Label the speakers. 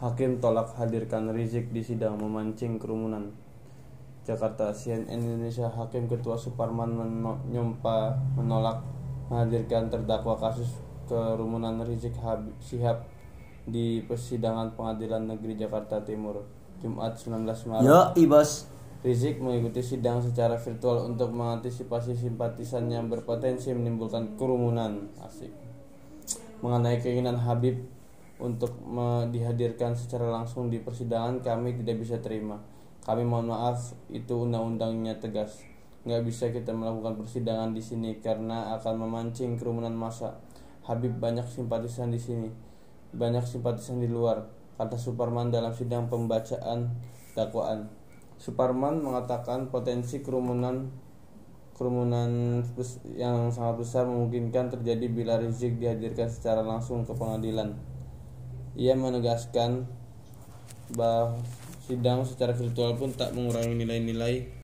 Speaker 1: Hakim tolak hadirkan Rizik di sidang memancing kerumunan. Jakarta CNN Indonesia Hakim Ketua Suparman menyompa menolak menghadirkan terdakwa kasus kerumunan Rizik Sihab di persidangan Pengadilan Negeri Jakarta Timur Jumat 19 Maret.
Speaker 2: Yo, ibos.
Speaker 1: Rizik mengikuti sidang secara virtual untuk mengantisipasi simpatisan yang berpotensi menimbulkan kerumunan. Asik. Mengenai keinginan Habib untuk dihadirkan secara langsung di persidangan kami tidak bisa terima. Kami mohon maaf, itu undang-undangnya tegas. Nggak bisa kita melakukan persidangan di sini karena akan memancing kerumunan massa. Habib banyak simpatisan di sini, banyak simpatisan di luar, kata Suparman dalam sidang pembacaan dakwaan. Suparman mengatakan potensi kerumunan kerumunan yang sangat besar memungkinkan terjadi bila Rizik dihadirkan secara langsung ke pengadilan. Ia menegaskan bahwa sidang secara virtual pun tak mengurangi nilai-nilai